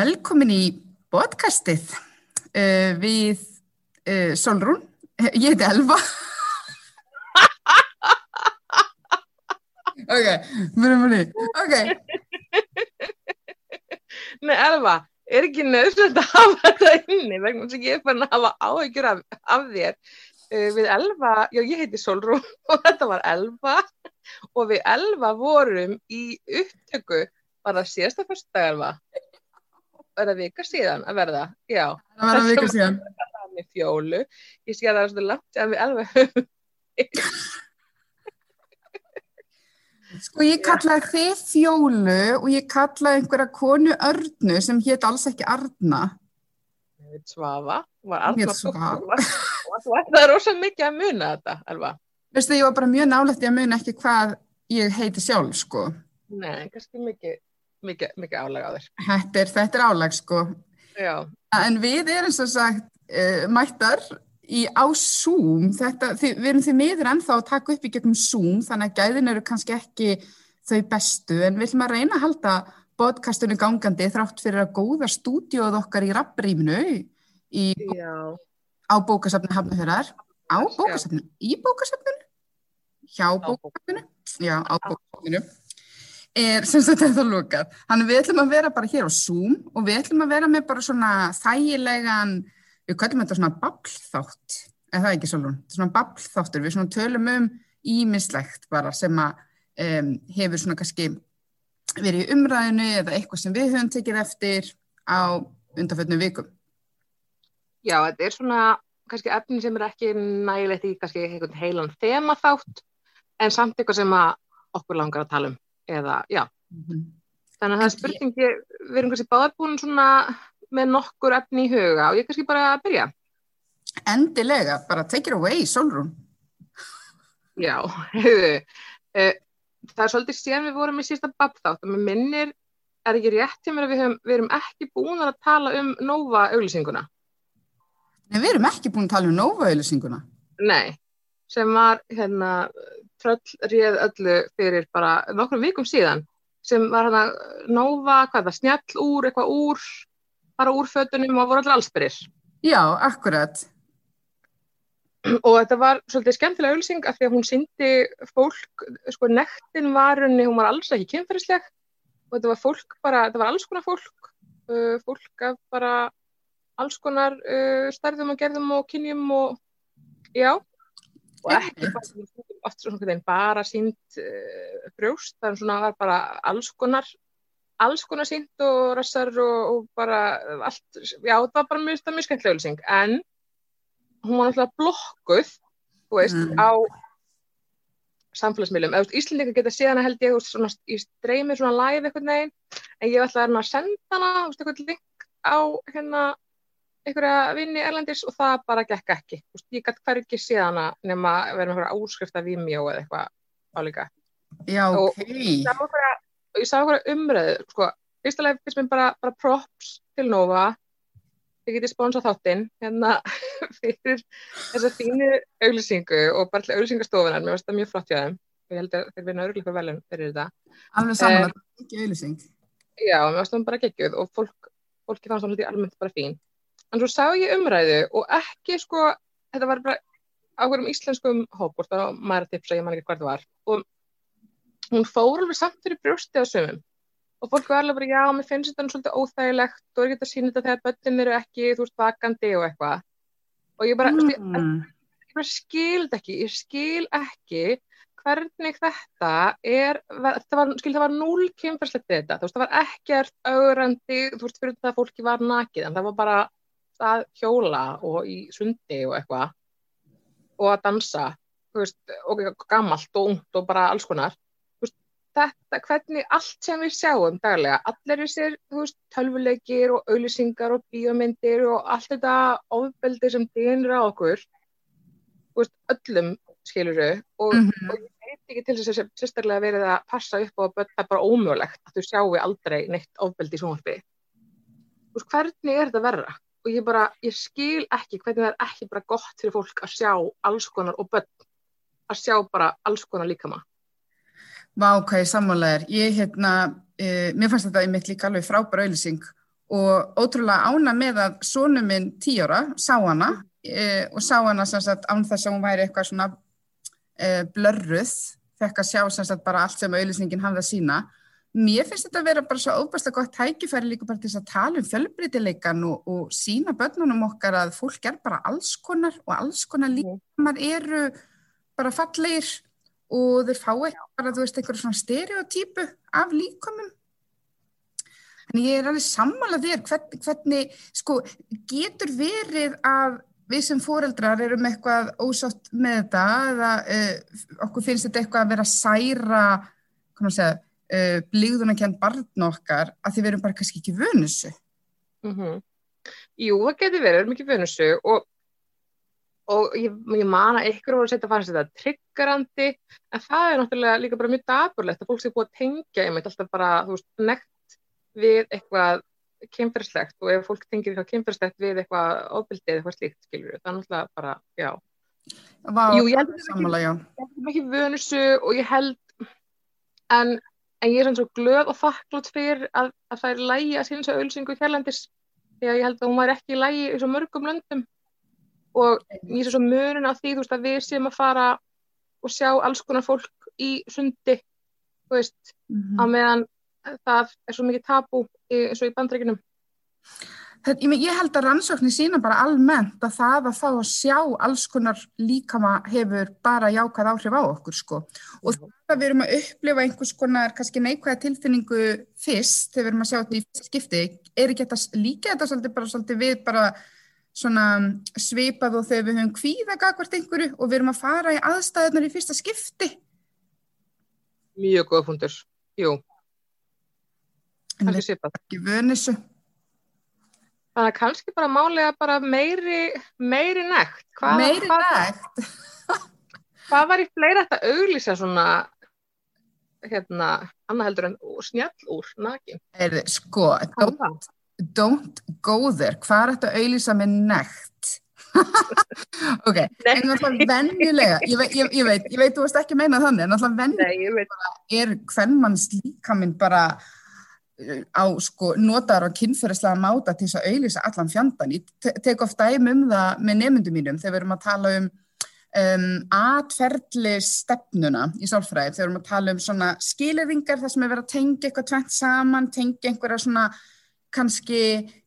Velkomin í podcastið uh, við uh, Solrún. Ég heiti Elva. ok, mjög mjög Ok, Nei, Elva, er ekki nöðslega að hafa þetta inni vegna að ég er fann að hafa áhyggjur af, af þér. Uh, við Elva, já ég heiti Solrún og þetta var Elva og við Elva vorum í upptöku, var það síðasta fyrsta Elva? Er það vika síðan að verða? Já, það að vika síðan. það var með fjólu. Ég sé að það er svolítið langt að við Elva höfum. Sko ég kallaði þið fjólu og ég kallaði einhverja konu örnu sem hétt alls ekki Arna. Svafa, var Hét Arna Svava. og þú ætlaði rosa mikið að muna þetta, Elva. Veistu, ég var bara mjög nálægt í að muna ekki hvað ég heiti sjálf, sko. Nei, kannski mikið, mikið, mikið álega á þér. Þetta er, þetta er álag, sko. Já, En við erum svo sagt uh, mættar í, á Zoom, þetta, þið, við erum því miður ennþá að taka upp í gegnum Zoom, þannig að gæðin eru kannski ekki þau bestu, en við ætlum að reyna að halda podcastunni gangandi þrátt fyrir að góða stúdíóð okkar í rappríminu í, á bókasafni Hafnafjörðar, á bókasafninu, í bókasafninu, hjá bókasafninu, já, á bókasafninu, er sem sagt þetta lokað. Þannig við ætlum að vera bara hér á Zoom og við ætlum að vera með bara svona þægilegan, við kallum þetta svona babblþátt, er það ekki Solon? Þetta er Svona babblþáttur, við svona tölum um ímislegt bara sem að um, hefur svona kannski verið í umræðinu eða eitthvað sem við höfum tekið eftir á undanfötnum vikum. já, þetta er svona kannski efni sem er ekki nægilegt í kannski heilan þema þátt en samt eitthvað sem okkur langar að tala um eða, já, þannig að það er spurningi við erum kannski báðar búin svona með nokkur efni í huga. Og ég kannski bara að byrja? Endilega, bara take it away, Solrún. Já, hefðu uh, það er svolítið síðan við vorum í sísta babþátt og mér minnir, er ekki rétt hjá mér að við, höfum, við erum ekki búin að tala um Nova auglýsinguna Nei, við erum ekki búin að tala um Nova-auðlýsinguna. Nei, sem var hérna tröll réð öllu fyrir bara nokkrum vikum síðan sem var hérna Nova, hvað er það, snjall úr, eitthvað úr, bara úr fötunum og voru allir allsbyrðir. Já, akkurat. Og þetta var svolítið skemmtilega auðlýsing af því að hún syndi fólk, sko nektin var henni, hún var alls ekki kynferðisleg og þetta var fólk bara, þetta var alls konar fólk, uh, fólk af bara alls konar uh, stærðum og gerðum og kynjum og já, og ekki bara, bara sínt uh, brjóst, það er svona bara alls konar alls konar sínt og rassar og, og bara allt, já það var bara mjög, mjög skemmtilega auðlýsing, en hún var náttúrulega blokkuð, þú veist, Mm. á samfélagsmiðlum, Íslendingar geta séð hana held ég, svona, í streymi svona live eitthvað neginn, en ég ætla að hérna að senda hana, þú veist, eitthvað link á hérna einhverja vinni erlendis og það bara gekk ekki, veist, ég gæti hverju ekki nema að vera með einhverja áskrift af Vimeo eða eitthvað álíka. Já, Og- ok. Einhverja, ég sá einhverja umræðu, sko, fyrsta leið fyrst mér bara, bara props til Nova, þið getið sponsað þáttinn, hérna, fyrir þessa fínu auglýsingu og bara til auglýsingastofunar, mér finnst það mjög flott hjá þeim, og ég held að þeir vinna örgulega velun fyrir þetta. Alveg saman Eh, er ekki auðlýsing. Já, mér finnst það bara geggjuð og fólk, fólki fannst það almennt bara fín. En svo sá ég umræðu og ekki sko, þetta var bara á hverjum íslenskum það var maður tipsa, ég man ekki hvað það var, og hún fór alveg samt fyrir brjósti á sumum. Og fólk var alveg bara, já, mér finnst þetta svolítið óþægilegt og er ekki að sína þetta þegar börnin eru ekki, þú veist, vakandi og eitthvað. Og ég bara, mm. Ég bara skil þetta ekki, ég skil ekki hvernig þetta er, þetta var, skil það var núl kynferðslegt við þetta, þú veist, það var ekkert augrandi, þú veist, fyrir þetta að fólki var nakið, en það var bara það hjóla og í sundi og eitthvað og að dansa, veist, og gammalt og ungt og bara alls konar, veist, þetta, hvernig allt sem við sjáum daglega, allir þessir, tölvuleikir og auðlýsingar og bíómyndir og allt þetta ofbeldi sem dýnir á okkur, veist, öllum skiluru og, Mhm. og ég veit ekki til þess að sérstaklega verið að passa upp á að það er bara ómögulegt að þú sjáu aldrei neitt ofbeldi í veist, hvernig er þetta verra? Og ég bara, ég skil ekki hvernig það er ekki bara gott fyrir fólk að sjá alls konar og börn að sjá bara alls konar líkama. Vá, hvað ég sammálaðir. Ég, hérna, uh, mér fannst þetta einmitt líka alveg frábæra auðlýsing og ótrúlega ána með að sónu minn tíóra sá hana e, og sá hana sem sagt án þess að hún væri eitthvað svona e, blörruð, fekk að sjá sem sagt bara allt sem auðlýsningin hafði að sína mér finnst þetta að vera bara svo óbærslega gott tækifæri líka bara til þess að tala um fjölbreytileikan og, og sína börnunum okkar að fólk er bara alls konar og alls konar líkamar eru bara falleir og þeir fá eitthvað bara, þú veist, einhverjum svona stereotypu af líkamum. En ég er alveg sammálað þér hvernig, hvernig, sko, getur verið að við sem fóreldrar erum eitthvað ósátt með þetta eða uh, okkur finnst þetta eitthvað að vera særa, kannu að segja uh, blíðun að kenda barn okkar að því við erum bara kannski ekki vönusu. Mm -hmm. Jú, það getur verið, við erum ekki vönusu og, og ég, ég man að ykkur voru að setja að fara að setja triggerandi en það er náttúrulega líka bara mjög daburlegt að fólk sé búið að tengja einmitt alltaf bara, þú veist, nekt við eitthvað kemferðslegt og ef fólk tengir eitthvað kemferðslegt við eitthvað ofbildið eitthvað slíkt, skilur við, það er náttúrulega bara, já. Vá, Jú, ég held já. ekki vönusu og ég held en en ég er svona svo glöð og þakklátt fyrir að, að það er lægi að sína þessu auðlýsingu hérlendis því að ég held að hún var ekki lægi í svo mörgum löndum og ég sé svo mörun á því þú veist að við séum að fara og sjá alls konar fólk í sundi þú veist, mm -hmm. á meðan það er svo mikið tabú eins og í bandreikinum Þetta, ég, ég held að rannsóknir sína bara almennt að það að fá að sjá alls konar líkama hefur bara jákað áhrif á okkur sko. Og það að við erum að upplifa einhvers konar kannski neikvæða tilfinningu fyrst þegar við erum að sjá þetta í skipti er ekki þetta líka þetta svolítið bara svolítið við bara svona svipað og þegar við höfum kvíða gagvart einhverju og við erum að fara í aðstæðunar í fyrsta skipti? Mjög góða fundur, jú. Við erum ekki vönisu Þannig að kannski bara málega bara meiri, meiri nekt. Hvað, meiri hvað, nekt? hvað var í fleira þetta auglýsa svona, hérna, annað heldur en snjall úr nakin? Er, sko, don't, don't go there. Hvað er þetta auglýsa með nekt? ok, en alltaf vennilega, ég ég, ég veit, ég veit, þú veist ekki meina þannig, en alltaf vennilega er hvern manns líka minn bara á sko notaður á kynferðislega máta til þess að auðvisa allan fjandan. Ég te tek ofta dæmi um það með nefndum mínum þegar við erum að tala um, um atferðli stefnuna í sálfræði, þegar við erum að tala um svona skilirringar þar sem er verið að tengja eitthvað tvent saman, tengja einhverja svona kannski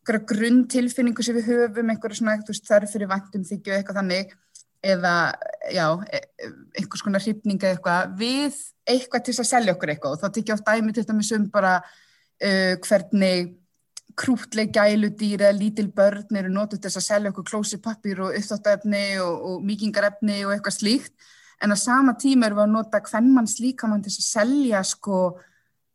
grunntilfinningu sem við höfum, einhverja svona þarf fyrir vantum þykju eitthvað þannig eða já, e, einhvers konar hrifninga eitthvað við eitthvað til að selja okkur eitthvað og þá tekja ofta dæmi til dæmis um bara uh, hvernig krútleg gæludýr eða lítil börn eru nótið þess að selja okkur klósipapir og uppþáttefni og, og mýkingarefni og eitthvað slíkt en á sama tíma eru við að nota hvern mann slíka mann til að selja sko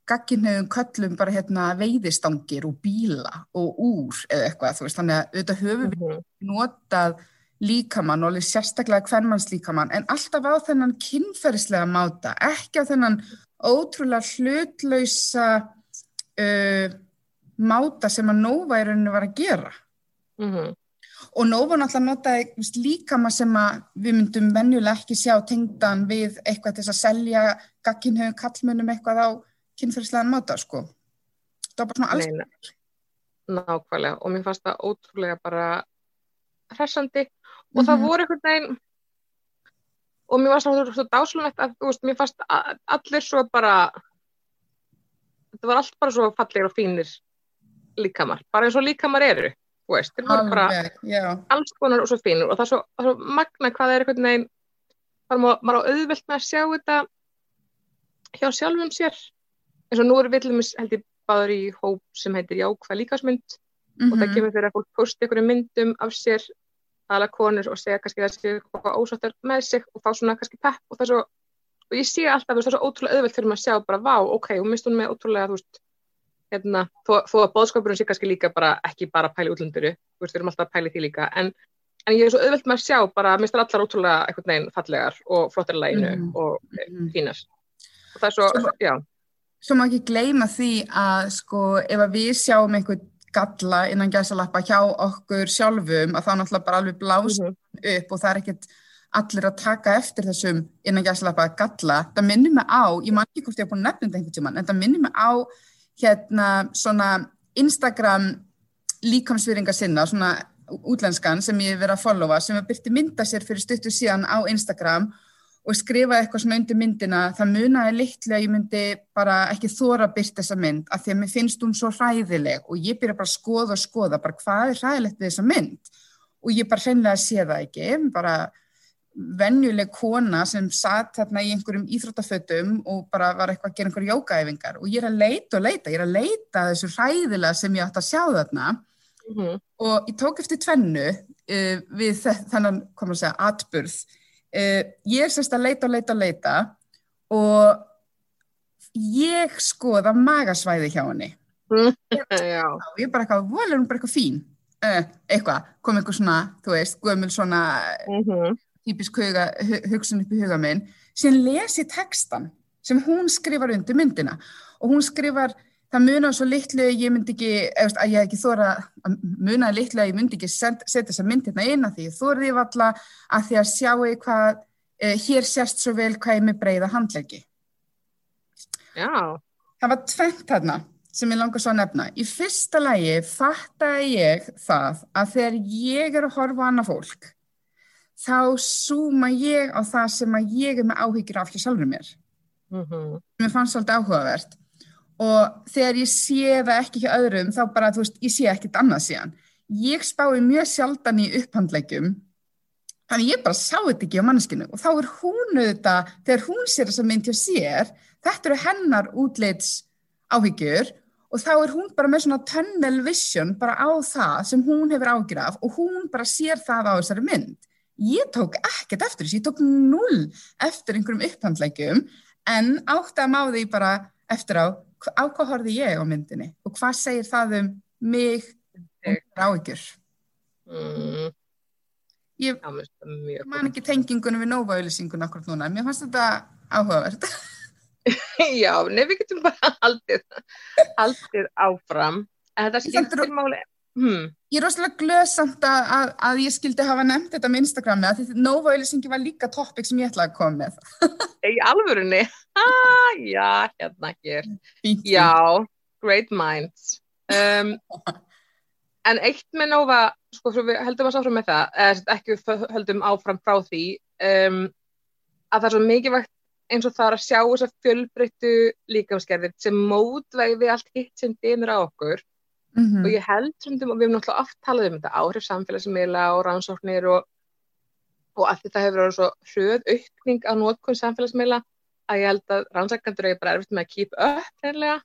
gagginhauðum köllum bara hérna veiðistangir og bíla og úr eða eitthvað þú veist þannig að auðvitað höfum við mhm. notað líkamann og alveg sérstaklega hvernmanns líkamann en alltaf á þennan kynferðislega máta, ekki á þennan ótrúlega hlutlausa uh, máta sem að Nova í rauninu var að gera mm -hmm. og Nova náttúrulega notaði líka maður sem að við myndum venjulega ekki sjá tengdan við eitthvað til að selja gagginhauðum kallmunum eitthvað á kynferðslegan máta sko það var bara svona alls Neina. Nákvæmlega og mér fannst það ótrúlega bara hressandi og mm -hmm. það mhm. voru einhvern veginn og mér var svona dáslunett að veist, mér fannst allir svo bara þetta var allt bara svo fallegir og fínir líkamar, bara eins og líkamar eru þú veist, þeir voru bara yeah. alls konar og svo fínur og það er svo, það er svo magna hvað er einhvern veginn maður á auðvelt með að sjá þetta hjá sjálfum sér eins og nú er við held ég báður í hóp sem heitir Jákvæð líkasmynd mm -hmm. og það mhm. kemur fyrir að fólk posti einhverju myndum af sér aðla konur og segja kannski þessi eitthvað ósáttar með sig og fá svona kannski pepp og það er svo og ég sé alltaf, þú veist, það er svo ótrúlega auðvelt fyrir maður að sjá bara, vá, ok, hún mist hún með ótrúlega, þú veist, hérna, þó, þó að bóðskapurinn sé kannski líka bara, ekki bara pæli útlunduru, þú veist, við erum alltaf að pæli því líka, en, en ég er svo auðvelt með að sjá bara, mist það allar ótrúlega eitthvað neginn fallegar og flottir læginu mm. og mm. fínar. Og það er svo, svo já. Svo má ekki gleyma því að, sko, ef að við sjáum einhvern galla innan gæsalappa hjá okkur sjálfum, að þá náttúrulega bara alveg blást mm -hmm. upp og það er ekkert allir að taka eftir þessum innan gæslappa galla, það minnir mig á ég man ekki hvort ég hef búin að nefna þetta einhvern tíman en það minnir mig á hérna svona Instagram líkamsvýringa sinna, svona útlenskan sem ég hef verið að followa, sem að byrti mynda sér fyrir stuttu síðan á Instagram og skrifa eitthvað svona undir myndina, það munaði litlega ég myndi bara ekki þóra byrta þessa mynd, af því að mér finnst hún svo hræðileg og ég byrja bara að skoða og skoða, bara hvað er hræðilegt við þessa mynd. Og ég bara hreinlega sé það ekki, bara venjuleg kona sem satt þarna í einhverjum íþróttafötum og bara var eitthvað að gera einhverju jókaæfingar og ég er að leita og leita, ég er að leita þessu hræðilega sem ég átt að sjá þarna mm -hmm. og ég tók eftir tvennu uh, við þennan, komur að segja, atburð. Uh, ég er sérst að leita og leita og leita og ég skoða magasvæði hjá henni. ég er bara eitthvað, volur hún bara eitthvað fín, uh, eitthvað, kom eitthvað svona, þú veist, gömul svona... Mm -hmm típisk huga, hugsun upp í huga minn, síðan lesi textan sem hún skrifar undir myndina. Og hún skrifar, það munar svo litlu ég myndi ekki, eða að ég hef ekki þóra munar litlu að ég myndi ekki setja þessa mynd hérna inn að því þóriði valla að því að sjáu hvað eh, hér sérst svo vel hvað ég með breyða handleggi. Já. Það var tvent þarna sem ég langar svo að nefna. Í fyrsta lægi fattaði ég það að þegar ég er að horfa á annað fólk þá súma ég á það sem að ég er með áhyggjur af hjá sjálfur mér. Mm -hmm. Mér fannst það alltaf áhugavert og þegar ég sé það ekki hjá öðrum þá bara, þú veist, ég sé ekkert annað síðan. Ég spái mjög sjaldan í upphandleikum þannig ég bara sá þetta ekki á manneskinu og þá er hún auðvitað, þegar hún sér þess að mynd hjá sér, þetta eru hennar útleits áhyggjur og þá er hún bara með svona tunnel vision bara á það sem hún hefur ágjur af og hún bara sér það á þessari mynd ég tók ekkert eftir þessu, ég tók null eftir einhverjum upphandlækjum en átt að má því bara eftir á á hvað horfi ég á myndinni og hvað segir það um mig og ráðgjur mm. ég man ekki tengingunum við Nova-auðlisingun akkur núna, mér fannst þetta áhugavert. Já, nefnir við getum bara haldið haldið áfram. En þetta skiptir máli Hmm. Ég er rosalega glöð samt að, að, að ég skildi hafa nefnt þetta með Instagrami að því Nova-auðlisingi var líka topic sem ég ætlaði að koma með. Í alvörunni? Ah, já, hérna ekki. Já, great minds. Um, en eitt með Nova, sko, við heldum að sáfram með það, eða ekki heldum áfram frá því, um, að það er svo mikilvægt eins og það er að sjá þess að fjölbreyttu líkamskerðir sem mótveiði allt hitt sem dýnir á okkur Mm -hmm. og ég held sundum, og við hefum náttúrulega oft talað um þetta áhrif samfélagsmiðla og rannsóknir og, og að þetta hefur verið svo hröð aukning á nótkunn samfélagsmiðla að ég held að rannsækandur er bara erfitt með að keep up reynlega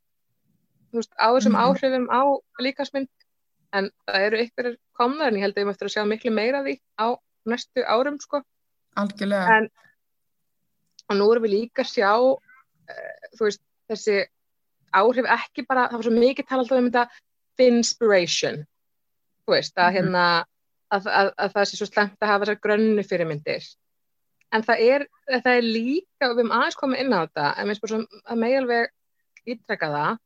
á þessum mm -hmm. áhrifum á líkasmynd en það eru ykkur komnar en ég held að ég möttur að sjá miklu meira því á næstu árum sko Algjörlega en, og nú erum við líka að sjá uh, veist þessi áhrif ekki bara, það var svo mikið talað um þetta finspiration þú veist, að, mhm. hérna, að, að, að það sé svo slemt að hafa þessar grönnu fyrirmyndir. En það er, það er líka og við erum aðeins komið inn á þetta en mér svo að mig alveg ítrekka það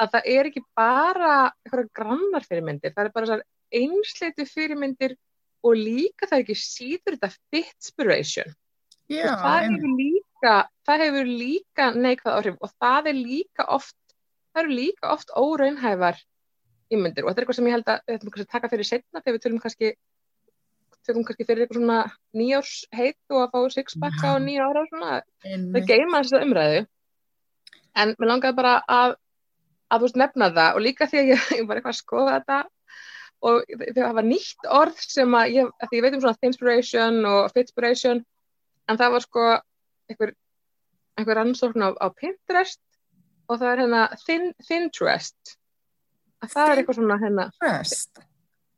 að það er ekki bara eitthvað grannar fyrirmyndir það er bara þessar einsleitu fyrirmyndir og líka það er ekki síður þetta fitspiration og það hefur líka það hefur líka neikvæð áhrif og það er líka oft það eru líka oft óraunhæfar ímyndir. Og þetta er eitthvað sem ég held að við ætlum að taka fyrir setna þegar við tölum kannski tökum kannski fyrir eitthvað svona nýjárs heit og að fá sixpack á nýja ára og svona, það geima þess að umræðu. En mér langaði bara að að þú veist nefna það. Og líka því að ég, ég var eitthvað að skoða þetta. Og það var nýtt orð sem að ég, að ég veit um svona inspiration og fitspiration. En það var sko einhver, einhver ansókn á, á Pinterest. Og það er hérna thin, Thinterest það er eitthvað svona hérna. Pinterest.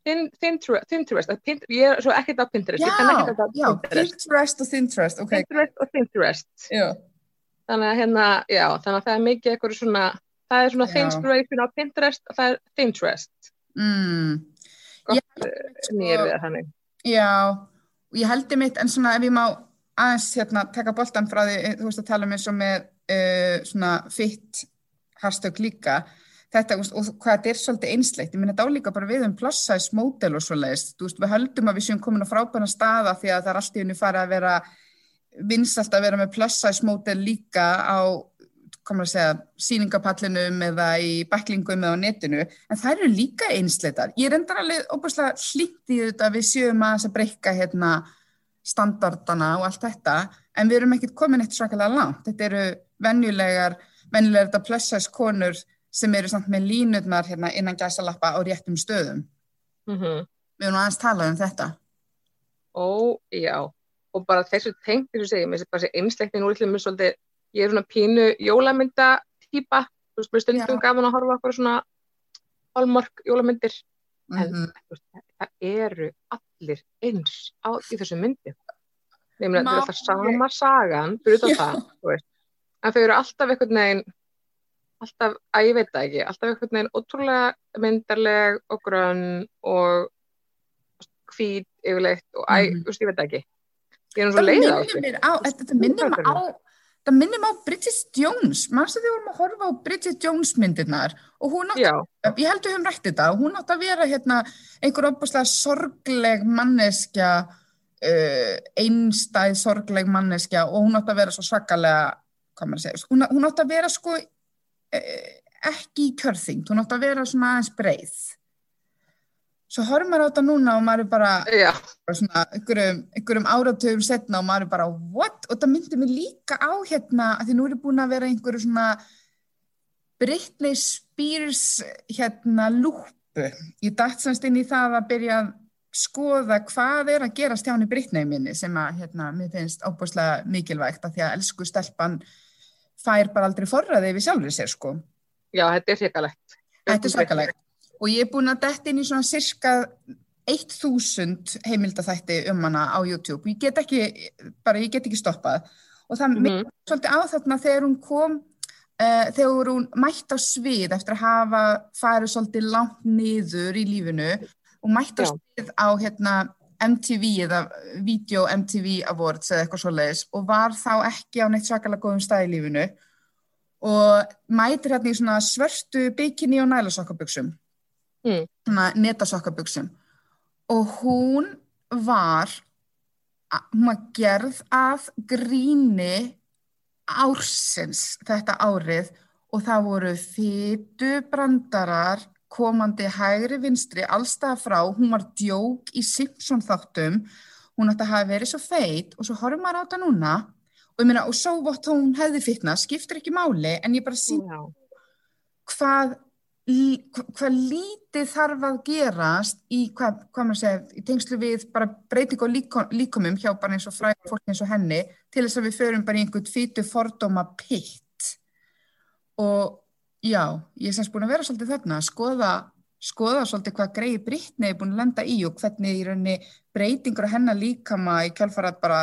Ég er svo ekkert á Pinterest. Já, já, Pinterest. Og Pinterest okay. Pinterest og Pinterest. Þannig að hérna, já, þannig að það er mikið eitthvað svona, það er svona Thinspiration á Pinterest og það er Pinterest. Mm. gott nýjir við það þannig. Já, og ég heldur mitt en svona ef ég má aðeins hérna taka boltan frá því, þú veist að tala um eins og með uh, svona fitt hashtag líka þetta og hvað þetta er svolítið einslegt, ég minna þetta álíka bara við um plussize módel og svoleiðist, þú veist við höldum að við séum komin á frábæna staða því að það er alltaf unni farið að vera vinsalt að vera með plussize módel líka á komur að segja, síningapallinum eða í bæklingum eða á netinu, en það eru líka einsleitar. Ég er endar alveg óbúslega hlýtt í þetta við séum að þess að breyka hérna standardana og allt þetta, en við erum ekkert komin eitt svakalega langt. Þetta eru venjulegar, venjulegar þetta plössæs konur sem eru samt með línutnar hérna innan gæsalappa á réttum stöðum. Mm -hmm. Við erum aðeins talað um þetta. Ó, já. Og bara þessu tengt, þess að segja, mér þessi einsleikni nú við svolítið, ég er svona pínu jólamynda týpa, þú veist, mér stundum gaman að horfa okkur svona hálmork jólamyndir, Mm en þú veist, það eru allir eins á í þessu myndi. Meni, það er alltaf sama sagan, fyrir Já. þetta, þú veist, en þau eru alltaf einhvern veginn, alltaf, að ég veit það ekki, alltaf einhvern veginn ótrúlega myndarleg og grönn og hvít yfirleitt og æ, þú veist, ég veit það ekki. Ég er nú svo Það leið á á, þetta minnir mér á, það. minnir mér á Bridget Jones. Manstu þegar við vorum að horfa á Bridget Jones myndirnar? Og hún átti, Já, ég held við höfum rætt þetta, og hún átti að vera hérna einhver opaslega sorgleg manneskja, uh, einstæð sorgleg manneskja og hún átti að vera svo svakalega, hvað maður að segja, hún, hún átti að vera sko ekki í kjörþyngd, hún átti að vera svona aðeins breið. Svo horfum maður á þetta núna og maður er bara, bara svona einhverjum, einhverjum áratöfum setna og maður er bara what? Og það myndi mig líka á hérna að því nú er búin að vera einhverju svona Britney Spears hérna lúpu. Ég dætt semst inn í það að byrja að skoða hvað er að gerast hjá henni Britney minni sem að hérna mér finnst ábúrslega mikilvægt að því að elsku stelpan fær bara aldrei forraði við sjálfur sér sko. já, þetta er hrikalegt. Þetta er svakalegt. Og ég er búin að detta inn í svona cirka 1000 heimildathætti um hana á YouTube. Ég get ekki, bara ég get ekki stoppað. Og það mm svolítið á þarna þegar hún kom, uh, þegar hún mætt á svið eftir að hafa farið svolítið langt niður í lífinu og mætt á svið á hérna MTV eða Video MTV Awards eða eitthvað svoleiðis og var þá ekki á neitt svakalega góðum stað í lífinu og mætir hérna í svona svörtu bikini og nælasokkabuxum Mm. svona netasokkabuxum og hún var hún var gerð af gríni ársins þetta árið og það voru fytu brandarar komandi hægri vinstri allstað frá, hún var djók í Simpson þáttum hún átti að hafa verið svo feit og svo horfum maður á þetta núna og ég meina og svo vott hún hefði fitna skiptir ekki máli en ég bara sín Já, hvað, hvað lítið þarf að gerast í, hvað, hvað maður segja, í tengslu við bara breyting á líko, líkumum hjá bara eins og fræði fólk eins og henni til þess að við förum bara í einhvern fýtu fordóma pitt og já, ég er semst búin að vera svolítið þarna að skoða, skoða svolítið hvað greið Brittany er búin að lenda í og hvernig í rauninni breytingur hennar líkama í kjálfarat bara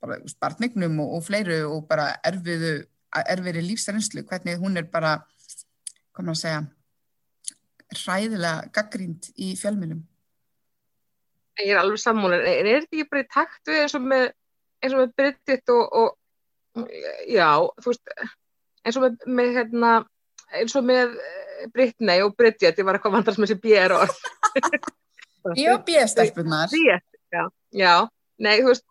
bara spartnignum og, og fleiru og bara erfiðu, erfiðri lífsreynslu, hvernig hún er bara hvað maður að segja hræðilega gaggrínd í fjölmjölum. ég er alveg sammúlin. En er þetta ekki bara í takt við eins og með, með Bridget og, og já, þú veist, eins og með, með hérna, eins og með eh, Britney og Bridget, ég var eitthvað vandrast með þessi. Ég og bjöðstelpunar. Bridget, já, já, nei, þú veist,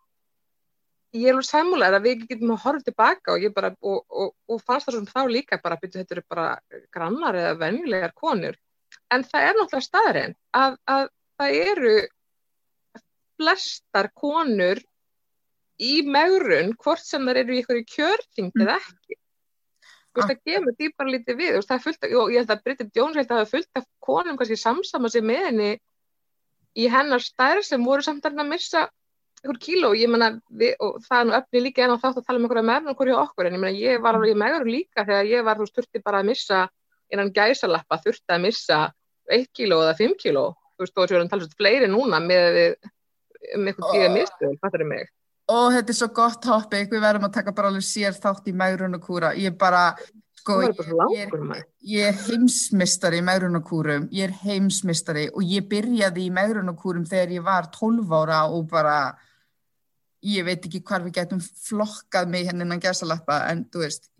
ég er alveg sammálaður að við getum að horfa tilbaka og ég bara, og, og, og fannst það svona þá líka bara, byrju, þetta eru bara grannar eða venjulegar konur. En það er náttúrulega staðurinn að, að það eru flestar konur í megrun, hvort sem það eru í ykkur í kjörþyngd eða ekki. Veist, það kemur bara lítið við, veist, er af- og ég held að Bridget Jones held að það er fullt af konum kannski samsama sig með henni í hennar stærð sem voru samt að missa ykkur kíló, ég menna, og það er nú öfni líka en á þátt að tala um einhverja meðan okkur hjá okkur, en ég menna, ég var alveg meður líka þegar ég var, þurfti bara að missa innan gæsalappa, þurfti að missa 1 kíló eða 5 kíló, þú veist, og þessu erum talað um fleiri núna með við um eitthvað tíða Oh. mistuðum, fattar þið mig? Og þetta er svo gott topic, við verðum að taka bara alveg sér þátt í megrun og kúra. Ég bara, sko, ég, ég, er heimsmystari í megrun og kúrum, ég er heimsmystari og ég byrjaði í megrun og kúrum þegar ég var 12 ára og bara, ég veit ekki hvar við getum flokkað mig hérna innan gæsalappa, en þú veist,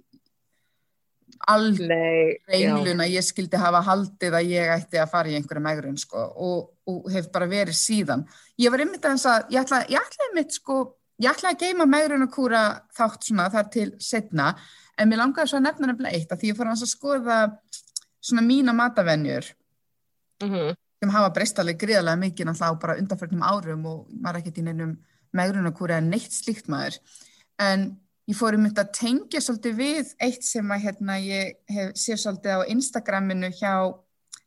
aldrei reynlun að ég skildi hafa haldið að ég ætti að fara í einhverja megrun sko og, og hef bara verið síðan. Ég var einmitt að ég ætla, ég ætla einmitt sko, ég ætla að geima megrun og kúra þátt svona þar til setna, en mér langaði svo að nefna nefnilega eitt að því ég fór að skoða svona mína matavenjur Mm -hmm. sem hafa breyst alveg gríðarlega mikið náttúrulega á bara undanförnum árum og maður ekkert í neinum megrunarkúri en neitt slíkt maður. En ég fór um þetta að tengja svolítið við eitt sem að hérna ég hef séð svolítið á Instagraminu hjá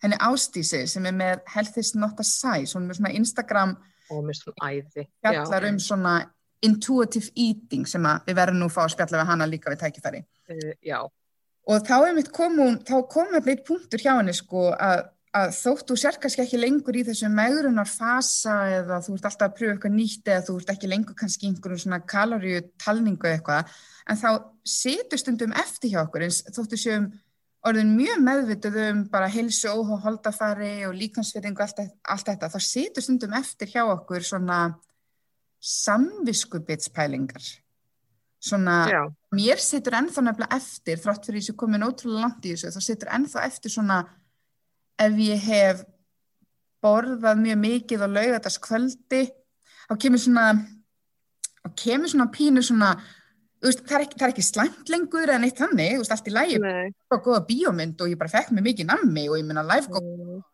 henni Ástísi sem er með Health is not a size, hún er með svona Instagram Og mér svona æði. Intuitive eating sem við verðum nú að fá að spjalla við hana líka við tækifæri. Uh, já, Og þá er mitt komun, þá kom þetta eitt punktur hjá henni sko að, að þótt þú sér kannski ekki lengur í þessu megrunar fasa eða þú ert alltaf að pröfa eitthvað nýtt eða þú ert ekki lengur kannski einhverjum svona kaloríu talningu eitthvað, en þá setur stundum eftir hjá okkur eins þóttu séum orðin mjög meðvituð um bara heilsu óhá holdafari og líkansverðingu allt, allt þetta, þá setur stundum eftir hjá okkur svona samviskubitspælingar svona já, mér situr ennþá nefnilega eftir þrátt fyrir þessu komin ótrúlega langt í þessu þá situr ennþá eftir svona ef ég hef borðað mjög mikið og laugatast kvöldi þá kemur svona þá kemur svona pínu svona veist, það, er ekki, það er ekki slæmt lengur en eitt þannig, þú veist, allt í nei. og góða bíómynd og ég bara fekk mig mikið nammi og ég minna live go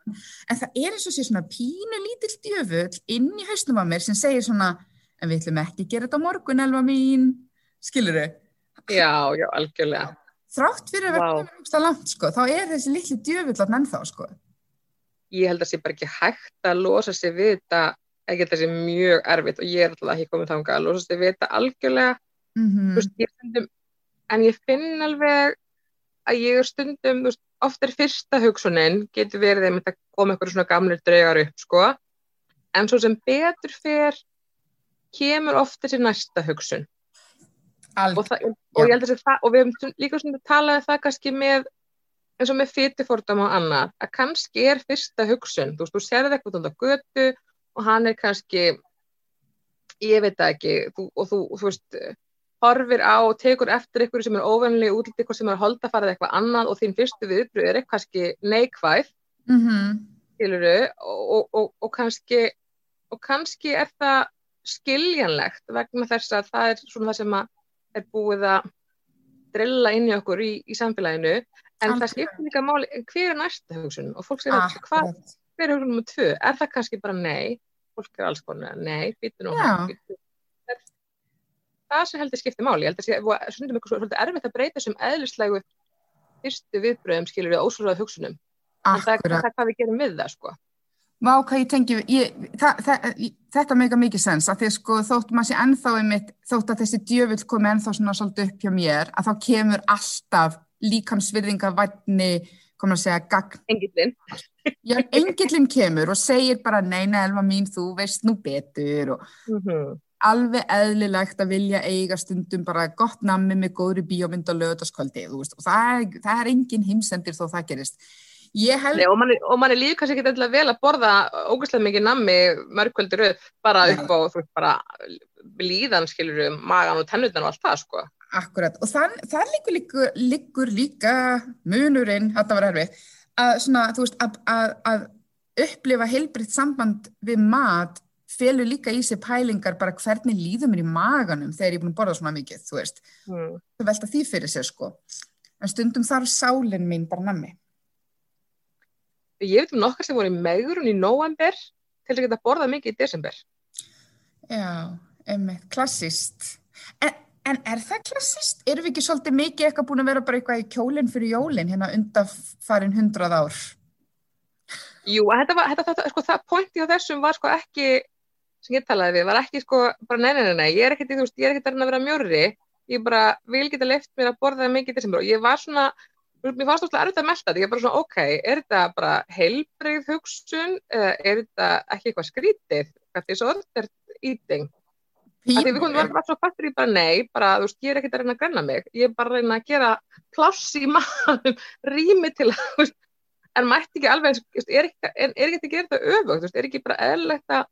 Mm. en það er eins og sé svona pínu lítill djöfull inn í hausnum á mér sem segir svona en við ætlum ekki að gera þetta á morgun elva mín skilur þau? Já, já, algjörlega. þrátt fyrir að vera Vá. komin úrst að langt sko, þá er þessi litli djöfull að menn þá sko. Ég held að sé bara ekki hægt að losa sig við þetta, ekki þetta sé mjög erfitt og ég er alltaf ekki komið þangað að losa sig við þetta algjörlega. Mm Þú veist, ég stundum, en ég finn alveg að ég er stundum, þú veist, oft er fyrsta hugsunin, getur verið að koma eitthvað svona gamlir draugar upp, sko, en svo sem betur fer, kemur oft þessi næsta hugsun. og, það, og að það, og við hefum líka svona talað um það kannski með eins og með fytifordam og annað að kannski er fyrsta hugsun þú þú serði eitthvað á götu og hann er kannski ég veit það ekki þú, og þú, þú veist, horfir á og tekur eftir ykkur sem er óvennilega útlítið eitthvað sem er holdafarið eitthvað annað og þín fyrstu viðbröð er eitthvað kannski neikvæð mm -hmm. skiluru, og, og, og, og kannski og kannski er það skiljanlegt vegna þess að það er svona það sem að er búið að drilla inn í okkur í, í samfélaginu en Algjörlega. það skiptir líka máli hver er næsta hugsun og fólk segir að hvað hver er hugsun nummer tvö, er það kannski bara nei fólk er alls konar, nei, býtu nú Já. hægt, bíddu. Það það sem heldur skiptir máli, ég held að sé og stundum eitthvað svo- svolítið erfitt að breyta sem eðlislegu fyrstu viðbröðum skilur við ósvöruða hugsunum en Akkurat. það er hvað við gerum við það sko Vá, hvað ég tengi, ég, það, það, þetta meika mikið sens að því sko þótt maður sé ennþá einmitt, þótt að þessi djöfull komi ennþá svona svolítið upp hjá mér, að þá kemur alltaf líkamsvirðinga vætni, komur að segja, gagn. engillin Já, engillin kemur og segir bara, nei, nei, Elva mín, þú veist nú betur og mm -hmm. alveg eðlilegt að vilja eiga stundum bara gott nammi með góðri bíómynd og veist, og það er, það er engin heimsendir þó það gerist. Held, Nei, og manni, og manni líður kannski ekki eitthvað vel að borða ógæslega mikið nammi mörgkvöldur röð bara upp á þú bara líðan skilur magan og tennutnan og allt það sko Akkurat, og þann, það liggur, liggur, liggur líka munurinn, þetta var erfið, að, svona, veist, að, að, að upplifa heilbritt samband við mat felur líka í sig pælingar bara hvernig líður mér í maganum þegar ég er búin að borða svona mikið, þú veist, mm. það velta því fyrir sér sko. En stundum þarf sálinn mín bara nammi. Ég veit um nokkar sem voru í megrun í november til að geta borðað mikið í desember Já, einmitt, klassist. En, en er það klassist? Erum við ekki svolítið mikið eitthvað búin að vera bara eitthvað í kjólinn fyrir jólinn hérna undanfarin hundrað ár? Jú, þetta var, þetta, þetta, sko, það pointi á þessum var sko ekki sem ég talaði við, var ekki sko bara nei, nei, nei, nei, ég er ekkert, þú veist, ég er ekkert að vera mjörri ég bara vil geta leift mér að borða mikið í desember og ég var svona mér fannst alltaf erfitt að melta þetta, ég er bara svona ok, er þetta bara heilbrigð hugsun eða er þetta ekki eitthvað skrítið? Hvað því svo er eating? Að því við komum var, var svo fattur í bara nei bara, þú veist, ég er ekkert að reyna að grenna mig. Ég er bara að reyna að gera pláss í maðurum rými til að, þú veist, en mætti ekki alveg, er ekki, er, er ekki að gera þetta öfugt, þú veist, er ekki bara eðlilegt að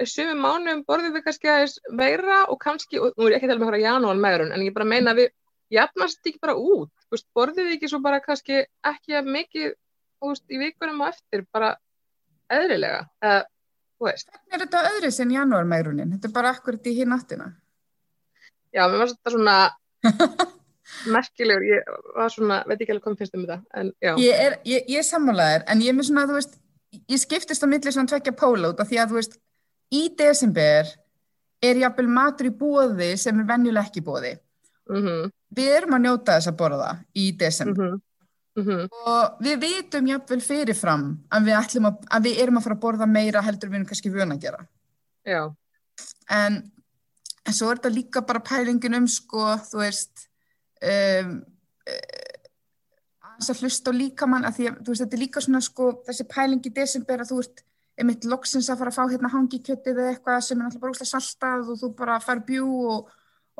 í sumum mánuðum borðum við kannski aðeins meira og kannski, og nú er ég ekki að tala með að fara janúan megrun, en ég bara meina að við jafnast ekki bara út, veist, borðum við ekki svo bara kannski ekki að mikið, veist, í vikunum og eftir, bara eðlilega, eða, Hvernig er þetta öðru sem janúarmærunin? Þetta er bara akkurat í hinn áttina. Já, mér var þetta svona merkilegur, ég var svona, veit ekki alveg hvað finnst um þetta, en. Ég er, er sammálaðir, en ég er með svona, þú veist, ég skiptist á milli svona tvekja póla út af því að, þú veist, í desember er jafnvel matur í bóði sem er venjuleg ekki bóði. Mm Við erum að njóta þess að borða í desember -hmm. og við vitum jafnvel fyrirfram að við, að, að við erum að fara að borða meira heldur við erum kannski vöna að gera. Já, En, en svo er þetta líka bara pælingin um, sko, þú veist, um, aðeins að hlusta á líkamann að því að, þú veist, þetta er líka svona, sko, þessi pæling í desember að þú ert einmitt loksins að fara að fá hérna hangikjötið eða eitthvað sem er náttúrulega bara úslega saltað og þú bara fær bjú og,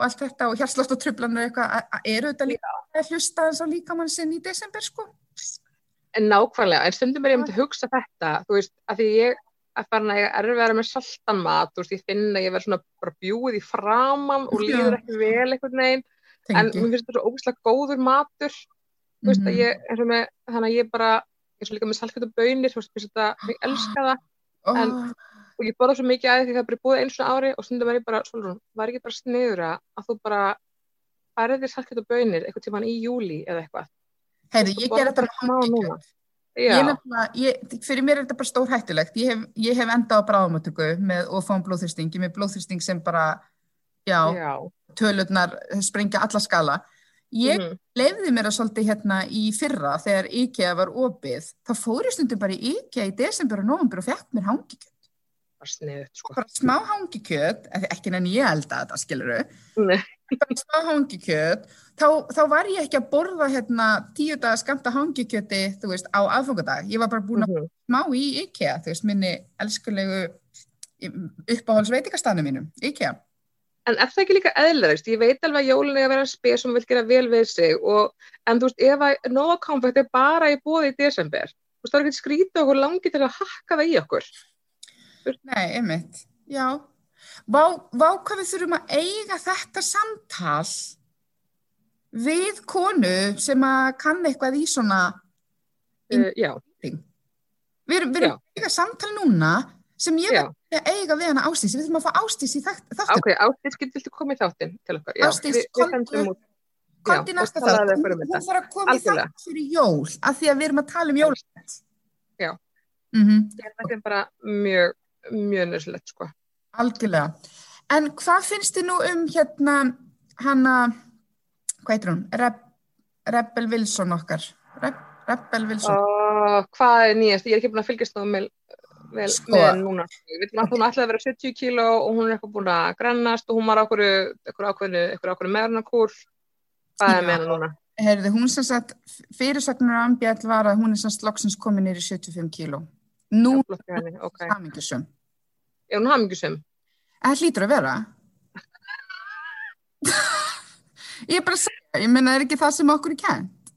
og allt þetta og hjarslátt og trublanur eitthvað, að- að- eru þetta líka að hlusta aðeins á líkamann sinn í desember, sko? en nákvæmlega, en stundum er ég myndi að hugsa þetta, þú veist, að því ég að fara að ég er verið með saltan mat, þú veist, ég finn að ég verð svona bara bjúið í framann og líður ekki vel einhvern veginn, en mér finnst þetta svo ógeðslega góður matur, þú veist, Mhm. að ég, eins og með, þannig að ég bara, eins og líka með saltkjöt og bönir, þú veist, ég elska það. Ó, en- og ég borða svo mikið að því það er bara búið einu svona ári og stundum er ég bara, Solrún, var ekki bara sniður að þú bara færið þér saltkjöt og bönir eitthvað tíman í júli eða eitthvað. Heyrðu, þú ég ger þetta hangikjöt. núna. Ég nefnilega, ég, fyrir mér er þetta bara stór hættulegt. Ég hef, ég hef endað á bráðamötugu með og fáum blóðþyrsting, ég með blóðþyrsting sem bara, já, já. tölurnar sprengja alla skala. Ég mhm, lefði mér að svolítið hérna í fyrra þegar IKEA var opið. Það fór ég stundum bara í IKEA í desember og november og fekk mér hangikjöt. Sniðut, sko. Bara smá hangikjöt, eða ekki nenni ég elda þetta, skiluru. Bara smá hangikjöt. Þá, þá var ég ekki að borða hérna tíu daga skamta hangikjöti, veist, á aðfangadag. Ég var bara búin að Mhm. smá í IKEA, þú veist, minni elskulegu uppáhalds veitingastanu mínum, IKEA. En er það ekki líka eðlilegst? Ég veit alveg að jólun er að vera spes og maður vil gera vel við sig og, en þú veist, ef að Nova Compact er bara í bóði í desember, þú veist, það er ekki skrítið okkur langi til að hakka það í okkur. Nei, einmitt, já. Vá, vá hvað við þurfum að eiga þetta samtal við konu sem að kann eitthvað í svona Uh, já. Við erum, að eiga samtal núna sem ég já, vil eiga við hana Ástís. Við þurfum að fá Ástís í þátt- þáttinn. ok, Ástis, getur viltu koma í þáttinn til okkar? Út. Komdu í næsta þátt. Hún, um hún þetta. þarf að koma í þátt fyrir jól af því að við erum að tala um jólrætt. Já. Mm að Það er bara mjög, mjög nöðsilegt, sko. Algjörlega. En hvað finnst þið nú um hérna hana, hvað heitir hún? Reb, Rebel Wilson okkar. Reb, Rebel Wilson. Uh, hvað er nýjast? Ég er ekki búin að fylgjast það með, vel, Sko. með núna. Við veitum að hún ætlaði að vera 70 kíló og hún er eitthvað búin að grannast og hún var okkur, ákveðinu, meðrunarkúr. Hvað er með henni núna? Heyrðu, hún sem sagt, fyrirsögnur á ambjall var að hún er sem sagt loksins komin nýri 75 kíló. Nú Flott hjá henni, ok. er. Er hún hamingjusum? Það hlýtur að vera. ég er bara að segja, ég menna, er ekki það sem okkur er kænt?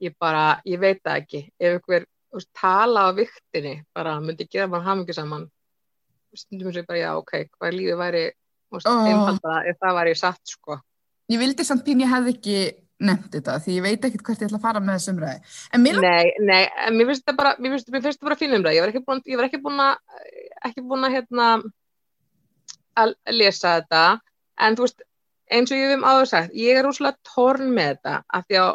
Ég bara, ég veit það ekki. Ef einhver tala á viktinni, bara myndi gera mann hamingjusaman. Stundum sér bara, já, ok, hvað lífið væri oh. Einfalda ef það væri satt, sko. Ég vildi samt pín ég hefði ekki nefnt þetta því ég veit ekkert hvert ég ætla að fara með þessum ræði. Mér Nei, nei, en mér finnst þetta bara, mér finnst, þetta bara fínum það. Ég var ekki búin, ég var ekki búin að, ekki búin að, hérna, að lesa þetta, en þú veist, eins og ég hef um áður sagt, ég er rúslega torn með þetta, af því að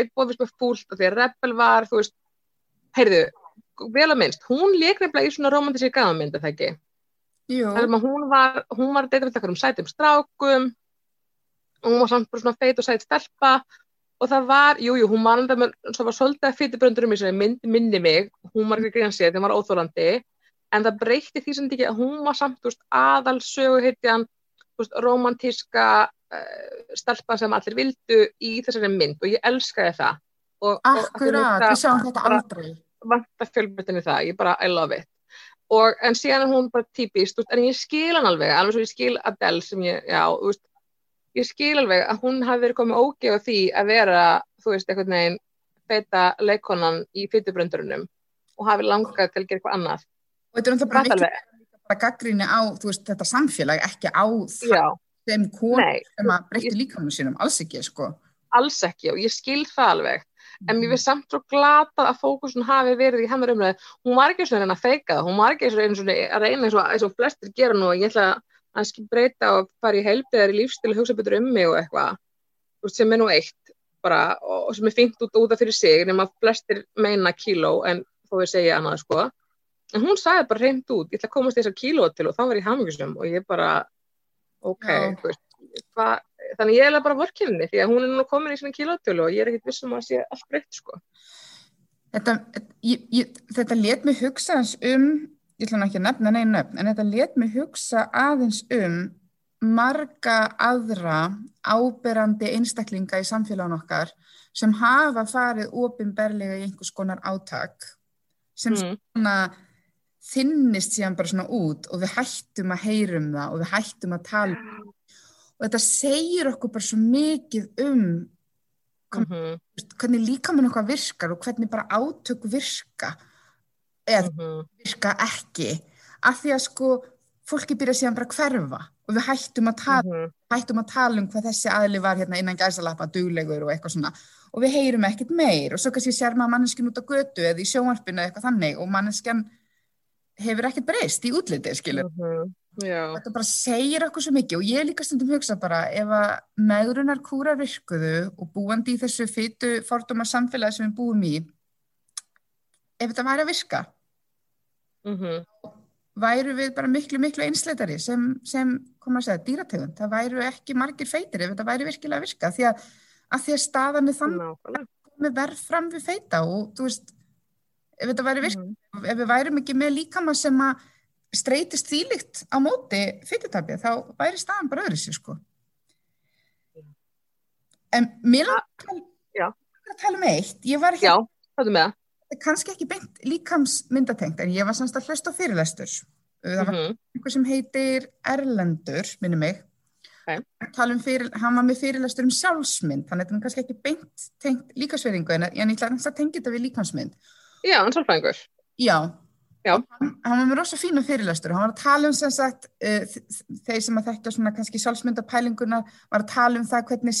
einn búið finnst mér fúlt, af því að Rebel var, þú veist, heyrðu, vel að minnst, hún lék nefnilega í svona romantísir gafamynd, er það ekki? Jú, Það er að hún var, hún var að deyta við eitthvað um sætum strákum, og hún var samt bara svona feit og sæt stelpa, og það var, jú, jú, hún var enda með, svo var svolítið að fyrirbröndurum í svona mynd, minni mig, hún var ekki grein sér, þeim var óþólandi, en það breytti því sem ekki að hún var samt, veist, aðal veist, romantíska uh, stelpa sem allir vildu í þessari mynd. Og ég elskaði það. Og, akkurat, við sjáum þetta aldrei. vanta fjölbreytinni það, ég bara, I love it. Og en síðan er hún bara típist en ég skil hann alveg, alveg svo ég skil Adele sem ég, já, þú veist ég skil alveg að hún hafi verið komið ógeð á því að vera, þú veist, einhvern veginn feita leikonan í fytubröndurunum og hafi langað til að gera eitthvað annað. Og þetta er náttúrulega bara alveg, bara gaggríni á, þú veist, þetta samfélag, ekki á það sem konu nei, sem að breytti líkamann sínum, alls ekki, sko. alls ekki og ég skil það alveg. En mér finnst samt svo glatað að fókusun hafi verið í hennar umræðu, hún var ekki svona reyna að feika það, hún var ekki svona svona að reyna eins og, eins og flestir gera nú og ég ætla að kannski breyta og fara í heilbiðar í lífstil og hugsa betur um mig og eitthvað. Sem er nú eitt bara og sem er fínt út út af fyrir sig nema að flestir meina kíló en þó við segja annað sko. En hún sagði bara reynd út, ég ætla að komast þessar kíló til og þá var ég hamingjusum og ég bara ok, Já. þú veist hva, þannig ég er bara vorkinni því að hún er nú komin í svona kílótölu og ég er ekkert vissum að sé allt breytt sko. Þetta, ég, ég, þetta let mig hugsa um, ég ætla nú ekki að nefna neina nöfn, en þetta let mig hugsa aðeins um marga aðra áberandi einstaklinga í samfélagun okkar sem hafa farið opinberlega í einhvers konar átak sem mm. svona þinnist síðan bara svona út og við hættum að heyrum það og við hættum að tala um það. og þetta segir okkur bara svo mikið um mm -hmm. hvernig líkamann okkar virkar og hvernig bara átök virka eða Mm -hmm. virka ekki af því að sko fólki byrja síðan bara að hverfa og við hættum að tala, Mm -hmm. hættum að tala um hvað þessi aðli var hérna innan gæsalappa duglegur og eitthvað svona og við heyrum ekkert meir og svo kannski sér maður manneskinn út á götu eða í sjónvarpinu eða eitthvað þannig og manneskjan hefur ekkert breyst í útliti skilur Mhm. Já, þetta bara segir okkur svo mikið og ég líka stundum hugsa bara ef að meðrunar kúra virkuðu og búandi í þessu fytu fordóma samfélagi sem við búum í ef þetta væri að virka mm væru við bara miklu miklu einsleitari sem, sem koma að segja, dýrategund. Það væru ekki margir feitir ef þetta væri virkilega að virka því að, að því að staðan er þannig með verð fram við feita og þú veist ef þetta væri virka, Mhm. ef við værum ekki með líkama sem að streytist þýlikt á móti fytutabi þá væri staðan bara öðru sér sko en mér langar að tala- Já. langar að tala um eitt. Ég var Já, kannski ekki beint líkamsmyndatengt en ég var semst að hlusta á fyrirlestur það var Mhm. einhver sem heitir Erlendur, minni mig Ok. tala um fyrir, hann var með fyrirlestur um sjálfsmynd, þannig að er kannski ekki beint tengt líkasveringu en, ég ætla að tengja þetta við líkamsmynd Já, hann sálfræðingur. Já, Já. Og Hann, hann var með rosa fína fyrirlestur hann var að tala um sem sagt uh, þeir sem að þekkja svona kannski sjálfsmyndapælinguna var að tala um það hvernig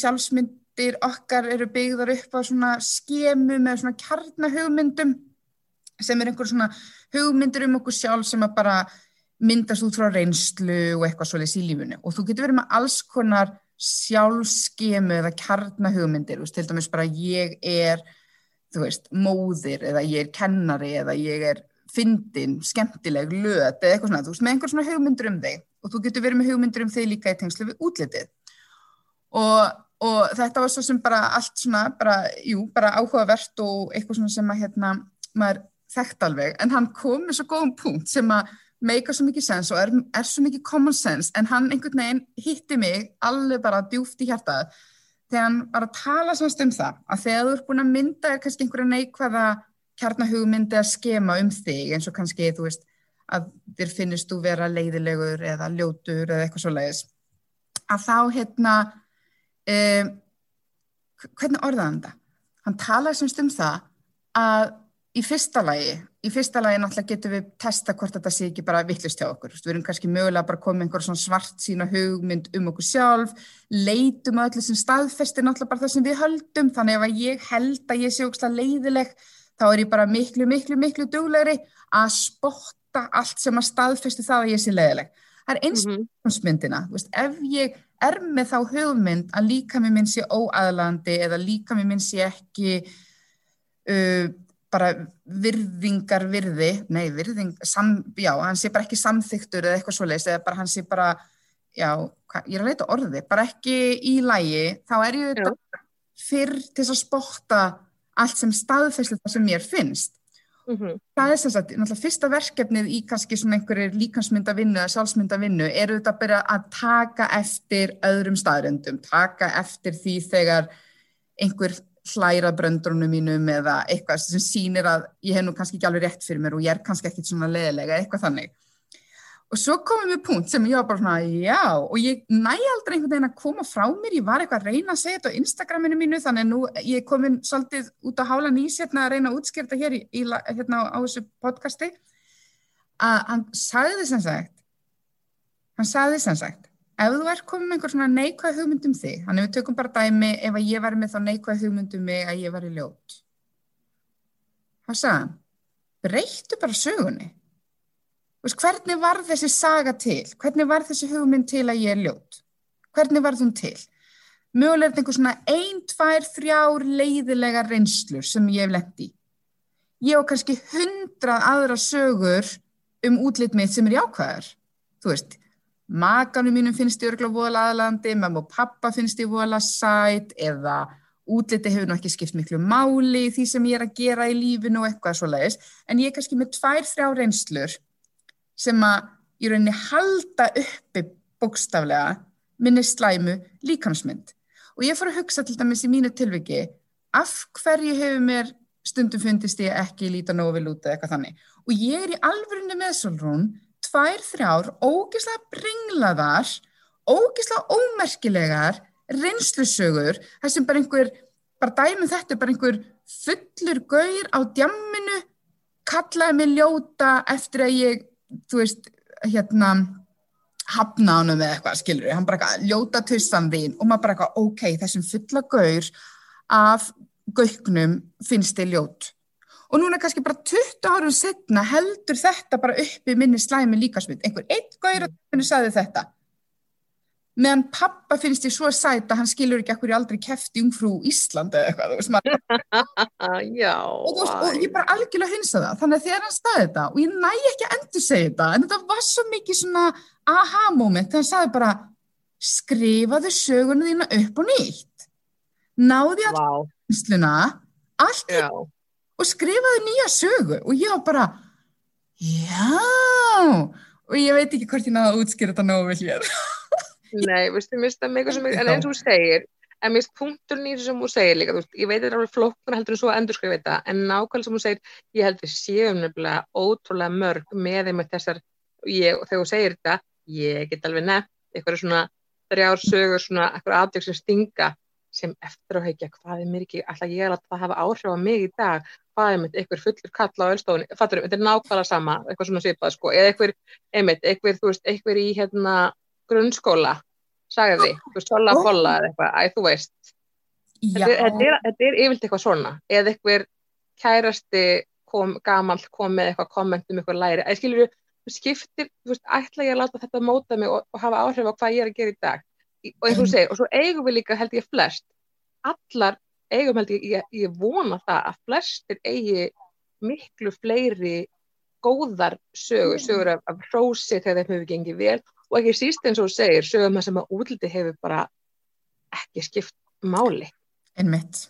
sjálfsmyndir okkar eru byggðar upp á svona skemu með svona kjarnahugmyndum sem er einhver svona hugmyndir um okkur sjálf sem að bara myndast út frá reynslu og eitthvað svoleiðis í lífunu og þú getur verið með alls konar sjálfskemu eða kjarnahugmyndir, veist, til dæmis bara ég er þú veist, móðir eða ég er kennari eða ég er fyndin, skemmtileg, löt eða eitthvað svona, þú veist, með einhver svona hugmyndur um þig. Og þú getur verið með hugmyndur um þig líka í tengslu við útlitið. Og, og þetta var svo sem bara allt svona, bara, jú, bara áhugavert og eitthvað svona sem að hérna, maður þekkt alveg, en hann kom með svo góðum punkt sem að meika svo mikið sens og er, er svo mikið common sense, en hann einhvern veginn hitti mig alveg bara djúft í hjartað þegar hann var að tala svona um það, að þegar þú ert búin að mynda kannski einhverja neikvæða kjarnahugmyndi að skema um þig eins og kannski, þú veist, að þér finnist þú vera leiðilegur eða ljótur eða eitthvað svo leiðis, að þá hérna um, hvernig orðaði hann það? Hann talaði semst um það að í fyrsta lagi, í fyrsta lagi náttúrulega getum við testa hvort þetta sé ekki bara vittlust hjá okkur. Við erum kannski mögulega bara komið einhver svona svart sína hugmynd um okkur sjálf, leitum að öllu sem staðfestir náttúrulega bara það sem við höldum, þannig ef að ég held að ég sé ógslag leiðileg, þá er ég bara miklu, miklu, miklu duglegri að spotta allt sem að staðfesti það að ég sé leiðileg. Það er eins Mhm. líkamsmyndina, þú veist, ef ég er með þá hugmynd að líkami minn sé óaðlandi eða líkami minn sé ekki uh, bara virðingar virði, nei virðing, sam, já, hann sé bara ekki samþyktur eða eitthvað svoleiðis, eða bara hann sé bara, já, hva, ég er að leita orði, bara ekki í lægi, þá er ég fyrr til að spotta allt sem staðfæslu það sem mér finnst Mhm. það er sem sagt, náttúrulega fyrsta verkefnið í kannski svona einhverjir líkansmyndavinnu eða sjálfsmyndavinnu eru þetta bara að taka eftir öðrum staðrendum, taka eftir því þegar einhver hlæra bröndrunum mínum eða eitthvað sem sýnir að ég hef nú kannski ekki alveg rétt fyrir mér og ég er kannski ekkit svona leðilega eitthvað þannig. Og svo komum við punkt sem ég var bara svona, já, og ég næ aldrei einhvern veginn að koma frá mér, ég var eitthvað að reyna að segja þetta á Instagraminu mínu, þannig að nú ég er komin svolítið út á hála nýs hérna að reyna að útskýrta hér í, í, hérna á, á þessu podcasti, að hann sagði sem sagt, hann sagði sem sagt, ef þú ert komin með einhver svona neikvæð hugmynd um þig, þannig við tökum bara dæmi ef að ég var með þá neikvæð hugmynd um mig að ég var í ljót. Þá sagði hann, breyttu bara sögunni veist, hvernig var þessi saga til? Hvernig var þessi hugmynd til að ég er ljót? Hvernig var hún til? Mögulega er þetta einhver svona ein, tvær, þrjár leiðilega reynslur sem ég hef lett í. Ég og kannski hundrað aðra sögur um útlit mitt sem er jákvæðar. Þú veist, makanum mínum finnst ég örgulega vola aðlandi, mamma og pappa finnst ég vola sætt eða útliti hefur nú ekki skipt miklu máli í því sem ég er að gera í lífinu og eitthvað svo leiðis. En ég er kannski með tvær, þrjá reynslur sem að í rauninni halda uppi bókstaflega minni slæmu líkansmynd. Og ég fór að hugsa til dæmis í mínu tilviki af hverju hefur mér stundum fundist ég ekki líta nógu vil út eða eitthvað þannig. Og ég er í alvörunni með Solrún tvær, þrjár, ógislega bringlaðar, ógislega ómerkilegar reynslusögur, þar sem bara einhver, bara dæmum þetta, bara einhver fullur gaur á djamminu kallaði mig ljóta eftir að ég þú veist, hérna hafna hann með eitthvað, skilur við, hann bara eitthvað, ljóta tussan þín og maður bara eitthvað, ok, þessum fulla gaur af gauknum finnst þið ljót. Og núna kannski bara 20 árum setna heldur þetta bara uppi minni slæmi líkasmynd. Einhver eitt gaur að það sagði þetta meðan pappa finnst ég svo sæt að hann skilur ekki ekkur ég aldrei kefti umfrú Ísland eða eitthvað, þú veist Já og, veist, og ég bara algjörlega hinsa það. Þannig að þegar hann staði þetta og ég næ ekki að endur segja þetta en þetta var svo mikið svona aha moment þegar hann sagði bara skrifaðu söguna þína upp og nýtt. Náði að wow. hinsluna allt Já. og skrifaðu nýja sögu. Og ég var bara já. Og ég veit ekki hvort ég náða að útskýra þetta nógu vel hér Nei, finnst það mega sem en eins og þú segir, en finnst punkturinn í þessu sem þú segir líka, veist, ég veit þetta er alveg flokkuna heldur en svo að endur skrifa þetta, en nákvæmlega sem þú segir, ég held við séum nefnilega ótrúlega mörg með þeim með þessar, ég, þegar þú segir þetta, ég get alveg nefnt, eitthvað svona þrjársögur, svona eitthvað aðdjók sem stinga, sem eftir að heikja, hvað er mér ekki, alltaf ég er að það hafa áhrif á mig í dag, hvað er mitt, eitthvað fullur kall á öllstofunni, fattur, þetta er nákvæmlega sama, eitthvað svona svipað, sko, eða eitthvað, einmitt, eitthvað, veist, eitthvað í hérna grunnskóla, sagði því, þú veist, sola bolla eða eitthvað, æ, þú veist. Þetta er, þetta, er, þetta er yfirlt eitthvað svona, eða eitthvað kærasti kom, gamall kom með eitthvað kommentum, eitthvað læri, eða skilur þú, skiptir, þú veist, ætla ég að láta þetta móta mig og, og hafa áhrif á hvað ég er að gera í dag. Og eins og þú segir, og svo eigum við líka, held ég, flest, allar eigum held ég, ég, ég vona það að flestir eigi miklu fleiri góðar sögur, sögur af, af hrósi þegar þeim hefur gengið vel og ekki síst eins og þú segir, sögum það sem að útliti hefur bara ekki skipt máli. Einmitt.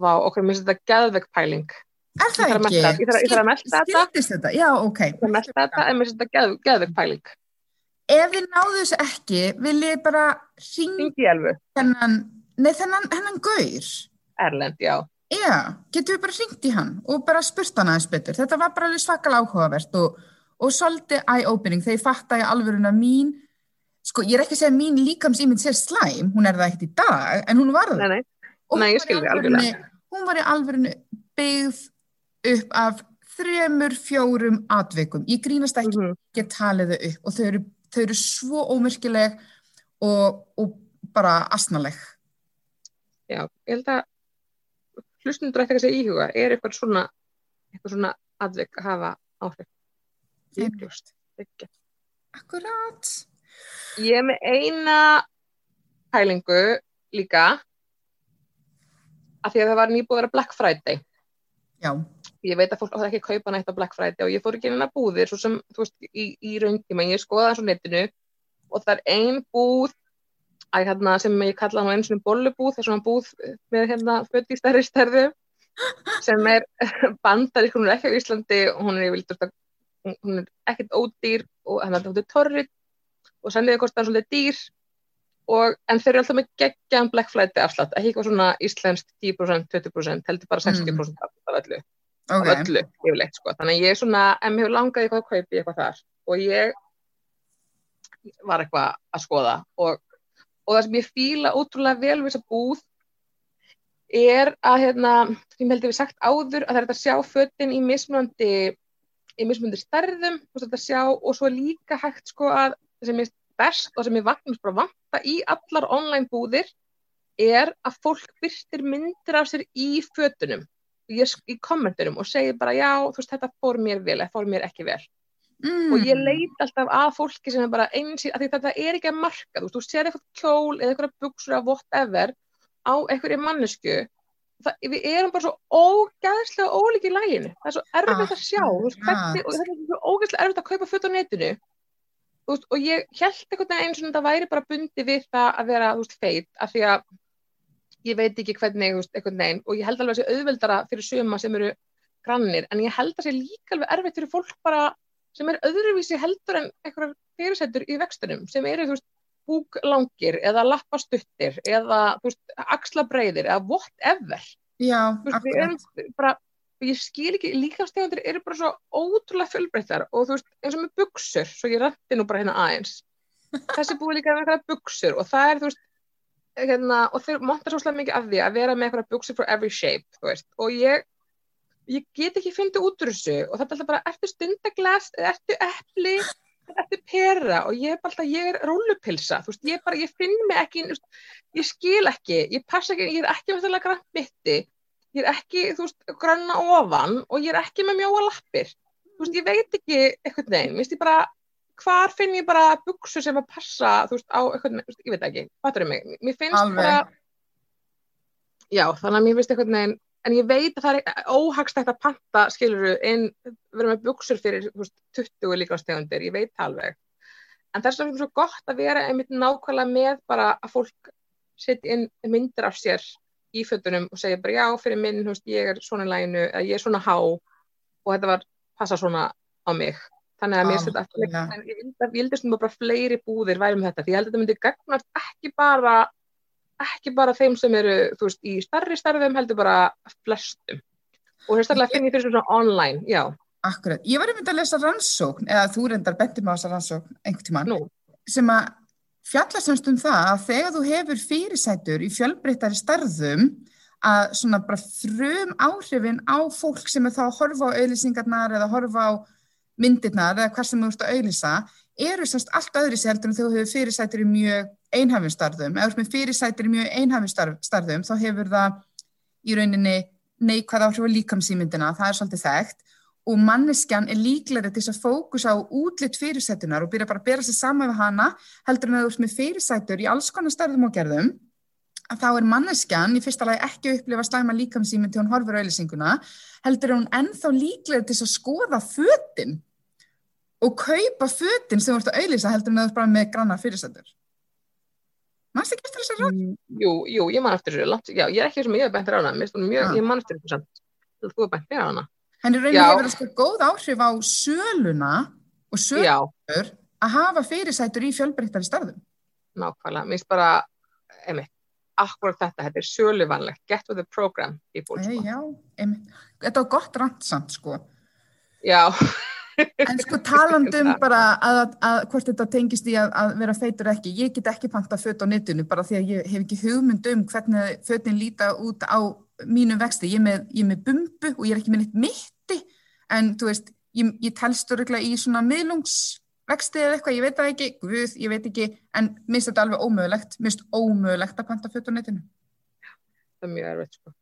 Vá, okkur minnst þetta gæðvegg pæling. Er það ekki? Ég þarf að melda þetta. Ég þarf að melda þetta, en minnst þetta gæðvegg pæling. Ef þið náðu þessu ekki, vil ég bara elfu. Hennan, nei þennan, hennan gaur. Erlend, já. Já, getur við bara ringt í hann og bara spurt hann aðeins betur. Þetta var bara alveg svakal áhugavert og og svolítið eye-opening þegar ég fatt að ég að mín, sko ég er ekki að segja mín líkamsýmynd sér slæm, hún er það ekkert í dag, en hún var það. Ég. Hún var í alveg byggð upp af þremur, fjórum atvikum. Ég grínast ekki mm -hmm. tala þau upp og þau eru, þau eru svo ómyrkileg og, og bara asnaleg. Já, ég held að hlustundur ætti ekki að segja íhuga, er eitthvað svona, eitthvað svona atvik að hafa áhrif? Einlust. Akkurát. Ég er með eina pælingu líka af því að það var nýbúið að vera Black Friday. Já. Ég veit að fólk áður ekki að kaupa nætt á Black Friday og ég fór ekki inn að búðir svo sem, þú veist, í, í rauntíma. Ég skoða svo netinu og það er ein búð að, hérna, sem ég kalla hann eins og bollubúð, það er svona búð með hérna född í stærri stærðu sem er bandar, ekki á Íslandi og hún er yfirlega hún er ekkert ódýr og hann er alltaf torrið og senniði kostar svolítið dýr og, en þeir eru alltaf með geggjan Black Friday afslátt, ekki eitthvað svona íslenskt 10%, 20%, heldur bara 60% mm. af öllu, okay. af öllu yfirleitt sko, þannig að ég er svona, en mér hefur langað eitthvað að kaupa eitthvað þar og ég var eitthvað að skoða og, og það sem ég fíla ótrúlega vel við þessa búð er að hérna, sem heldur við sagt áður að það er að sjá föttin í mismunandi í mismundir stærðum sjá, og svo líka hægt sko að sem er best og sem er vagnast bara vanta í allar online búðir er að fólk byrstir myndir af sér í fötunum í kommenturum og segir bara já veist þetta fór mér vel eða fór mér ekki vel mm. og ég leit alltaf að fólki sem er bara eins í, að þetta er ekki að marka, þú veist, þú sér eitthvað kjól eða eitthvað buksur eða whatever á einhverju mannesku það, við erum bara svo ógæðslega ólík í læginu, það er svo erfitt að sjá þú veist, hvernig, og þetta er svo ógæðslega erfitt að kaupa föt á netinu. Veist, og ég held eitthvað eins og þetta væri bara bundi við það að vera, þú veist, feit af því að ég veit ekki hvernig, veist, eitthvað neinn og ég held alveg að sé auðveldara fyrir suma sem eru grannir, en ég held að sé líka alveg erfitt fyrir fólk bara sem er öðruvísi heldur en eitthvað fyrirsættur í vextunum sem eru, þú veist, búklangir eða lappastuttir eða, veist, axlabreiðir eða whatever. Já, veist, erum bara, ég skil ekki, líkastegundir eru bara svo ótrúlega fjölbreyttar og þú veist, eins og með buksur, svo ég rætti nú bara hérna aðeins. Þessi búið líka með eitthvað buksur og það er, þú veist, hérna, og þeir montar svo slega mikið af því að vera með eitthvað buksur for every shape, veist, og ég, ég get ekki fundið út úr þessu og þetta er alltaf bara, ertu stundaglas, eða ertu epli, eða ertu pera og ég er alltaf, ég er rúllupilsa, þú veist, ég bara, ég finn mig ekki, veist, ég skil ekki, ég passa ekki, ég er ekki með þetta grann mitti, ég er ekki, þú veist, granna ofan og ég er ekki með mjóa lappir, þú veist, ég veit ekki eitthvað neginn, mér finnst ég bara, hvar finn ég bara buksur sem að passa, þú veist, á eitthvað, veist, ég veit ekki, fattur mig, mér finnst Alveg. bara, já, þannig að mér finnst eitthvað neginn, en ég veit að það er óhagstætt að panta, skiluru, inn, vera með buksur fyrir, veist, 20 líkastegundir, ég veit það alveg, en þess vegna er svo gott að vera einmitt nákvæmlega með bara að fólk setja inn myndir af sér í fötunum og segja bara já, fyrir minn, veist, ég er svona læginu, ég er svona há og þetta var, passa svona á mig. Þannig að mér eftir Algjörlega. en ég vildi, stundum bara fleiri búðir væri með þetta, því ég held að þetta myndi gagnast ekki bara ekki bara þeim sem eru, þú veist, í starri starfum heldur bara flestum. Og sérstaklega finn ég fyrir svona online, já, Akkurat. Ég var einmitt að lesa rannsókn, eða þú reyndar bentum á þessa rannsókn einhvern tímann, nú, sem að fjalla semst um það að þegar þú hefur fyrirsætur í fjölbreyttari starðum að svona bara frum áhrifin á fólk sem er þá að horfa á auðlýsingarnar eða horfa á myndirnar eða hvað sem þú ert að auðlýsa eru semst allt öðri sér heldur en þú hefur fyrirsætur í mjög einhæfum starðum eða þú ert með fyrirsætur í mjög einhæfum starf, starðum þá hefur það í rauninni neikvæð áhrif á líkamsýmyndina, það er svolítið þekkt. Og manneskjan er líklegri til að fókusa á útlitt fyrirsætunar og byrja bara að bera sig saman við hana heldur en að þú ert með fyrirsætur í alls konar starfum og gerðum að þá er manneskjan í fyrsta lagi ekki að upplifa slæma líkamsýmynd til hún horfur auðlýsinguna heldur en hún ennþá líklegri til að skoða fötin og kaupa fötin sem þú ert að auðlýsa heldur en að þú ert bara með grannar fyrirsætur Mannst ekki eftir þess að ráð? jú, jú, ég man eftir þessu, já, ég er ekki sem ég hef bænt þér á hana, ég man eftir þessu samt, þú hefur bænt þér á hana. Henni Já. hefur það sko góð áhrif á söluna og sölur að hafa fyrirsætur í fjölbreyttari starfum. nákvæmlega, mér finnst bara, einmitt, akkurat þetta, þetta er söluvanlegt, get with the program, people, Æ, sko. já. Þetta var gott rant samt sko. Já, En sko talandum bara að, að, að hvort þetta tengist í að, að vera feitur ekki. Ég get ekki panta föt á netinu bara því að ég hef ekki hugmynd um hvernig fötin líta út á mínum vexti. Ég er með, ég með bumbu og ég er ekki með neitt mitti en þú veist, ég, ég telst öruglega í svona miðlungsvexti eða eitthvað, ég veit það ekki, guð, ég veit ekki, en minnst þetta alveg ómögulegt, minnst ómögulegt að panta föt á netinu. það er mjög erfitt, sko.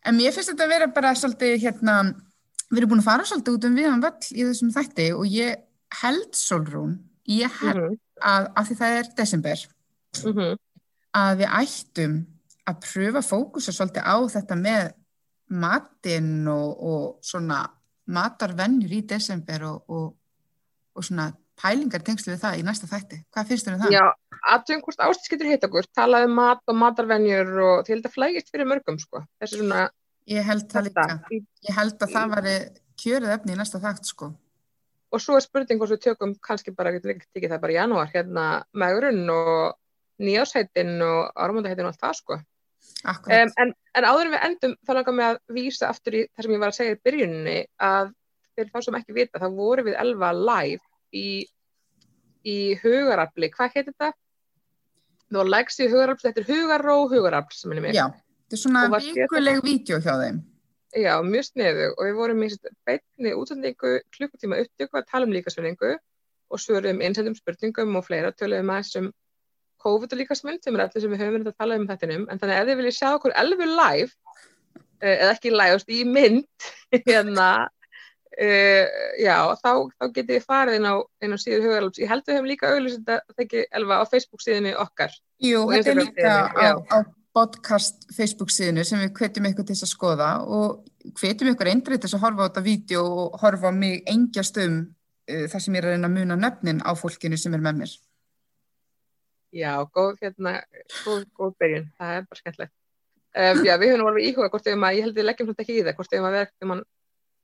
En mér finnst þetta að vera bara svolítið hérna, við erum búin að fara svolítið út um viðan völl í þessum þætti og ég held, Solrún, ég held Mm að, að því það er desember, -hmm. að við ættum að pröfa fókusa svolítið á þetta með matinn og, og svona matarvenjur í desember og, og, og svona pælingar tengslu við það í næsta þætti. Hvað finnst þér um það? Já, aðtöðum hvort ástæð getur hitt okkur, talaði um mat og matarvenjur og til þetta flægist fyrir mörgum, sko. Þessi svona, Ég held það líka. Ég held að það væri kjörið efni í næsta þætt, sko. Og svo er spurning hvort við tökum kannski bara, líka tekið það bara í janúar, hérna, megurinn og nýjásheitin og áramöndaheitin og allt það, sko. Um, en, en áður en við endum þá langar mig að vísa aftur í það sem ég var að segja í byrjunni að fyrir þá sem ekki vita þá voru við elva live í, í hugarafli, hvað heitir þetta? Það var leggst í hugarafli, þetta er hugarró hugarafl sem minnum ég. Já, þetta er svona þetta- vikuleg vídeo hjá þeim. Já, mjög sniðu og við vorum í beinni útsendingu klukkutíma upptöku að tala um líkasvinningu og svörum einsendum spurningum og fleira töluðum aðeins um COVID og líkasmynd sem er allir sem við höfum verið að tala um þettinum en þannig að ef þið viljið sjá okkur elfu live eh, eða ekki live, í mynd hérna Uh, já, þá, þá getið þið farið inn á, inn á síður hugalöfs. Ég held að við hefum líka auðvitað þetta þekki elva á Facebook síðunni okkar. Jú, þetta er líka á, á podcast Facebook síðinu sem við hvetjum ykkur til að skoða og hvetjum ykkur eindrið til að horfa á þetta vídeo og horfa mig engjast um uh, það sem ég er að reyna að muna nöfnin á fólkinu sem er með mér. Já, góð, hérna, góð, góð byrjun. Það er bara skemmtilegt. Um, já, við höfum alveg íhuga hvort við um að, ég held að við leggjum svona ekki í það, hvort við um að um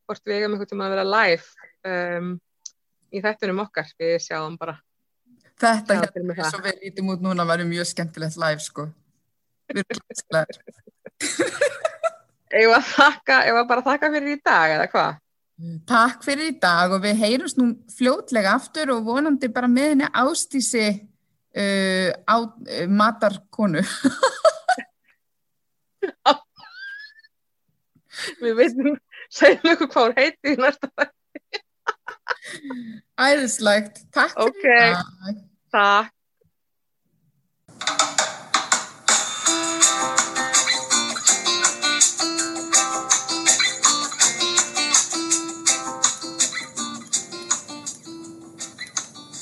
hvort við eigum tíma að vera live um, í þættunum okkar. Við sjáum bara. Þetta hérna það. svo við lítum út núna væri mjög skemmtilegt live sko. Við erum. Eigum að þakka, eigum að bara þakka fyrir í dag, eða hvað? Takk fyrir í dag og við heyrumst nú fljótlega aftur og vonandi bara með henni ástísi uh, á uh, matarkonu. Við veitum, segjum ykkur hvað hún heiti í næsta þætti. Æðislegt. Takk fyrir Ok. í dag. Takk.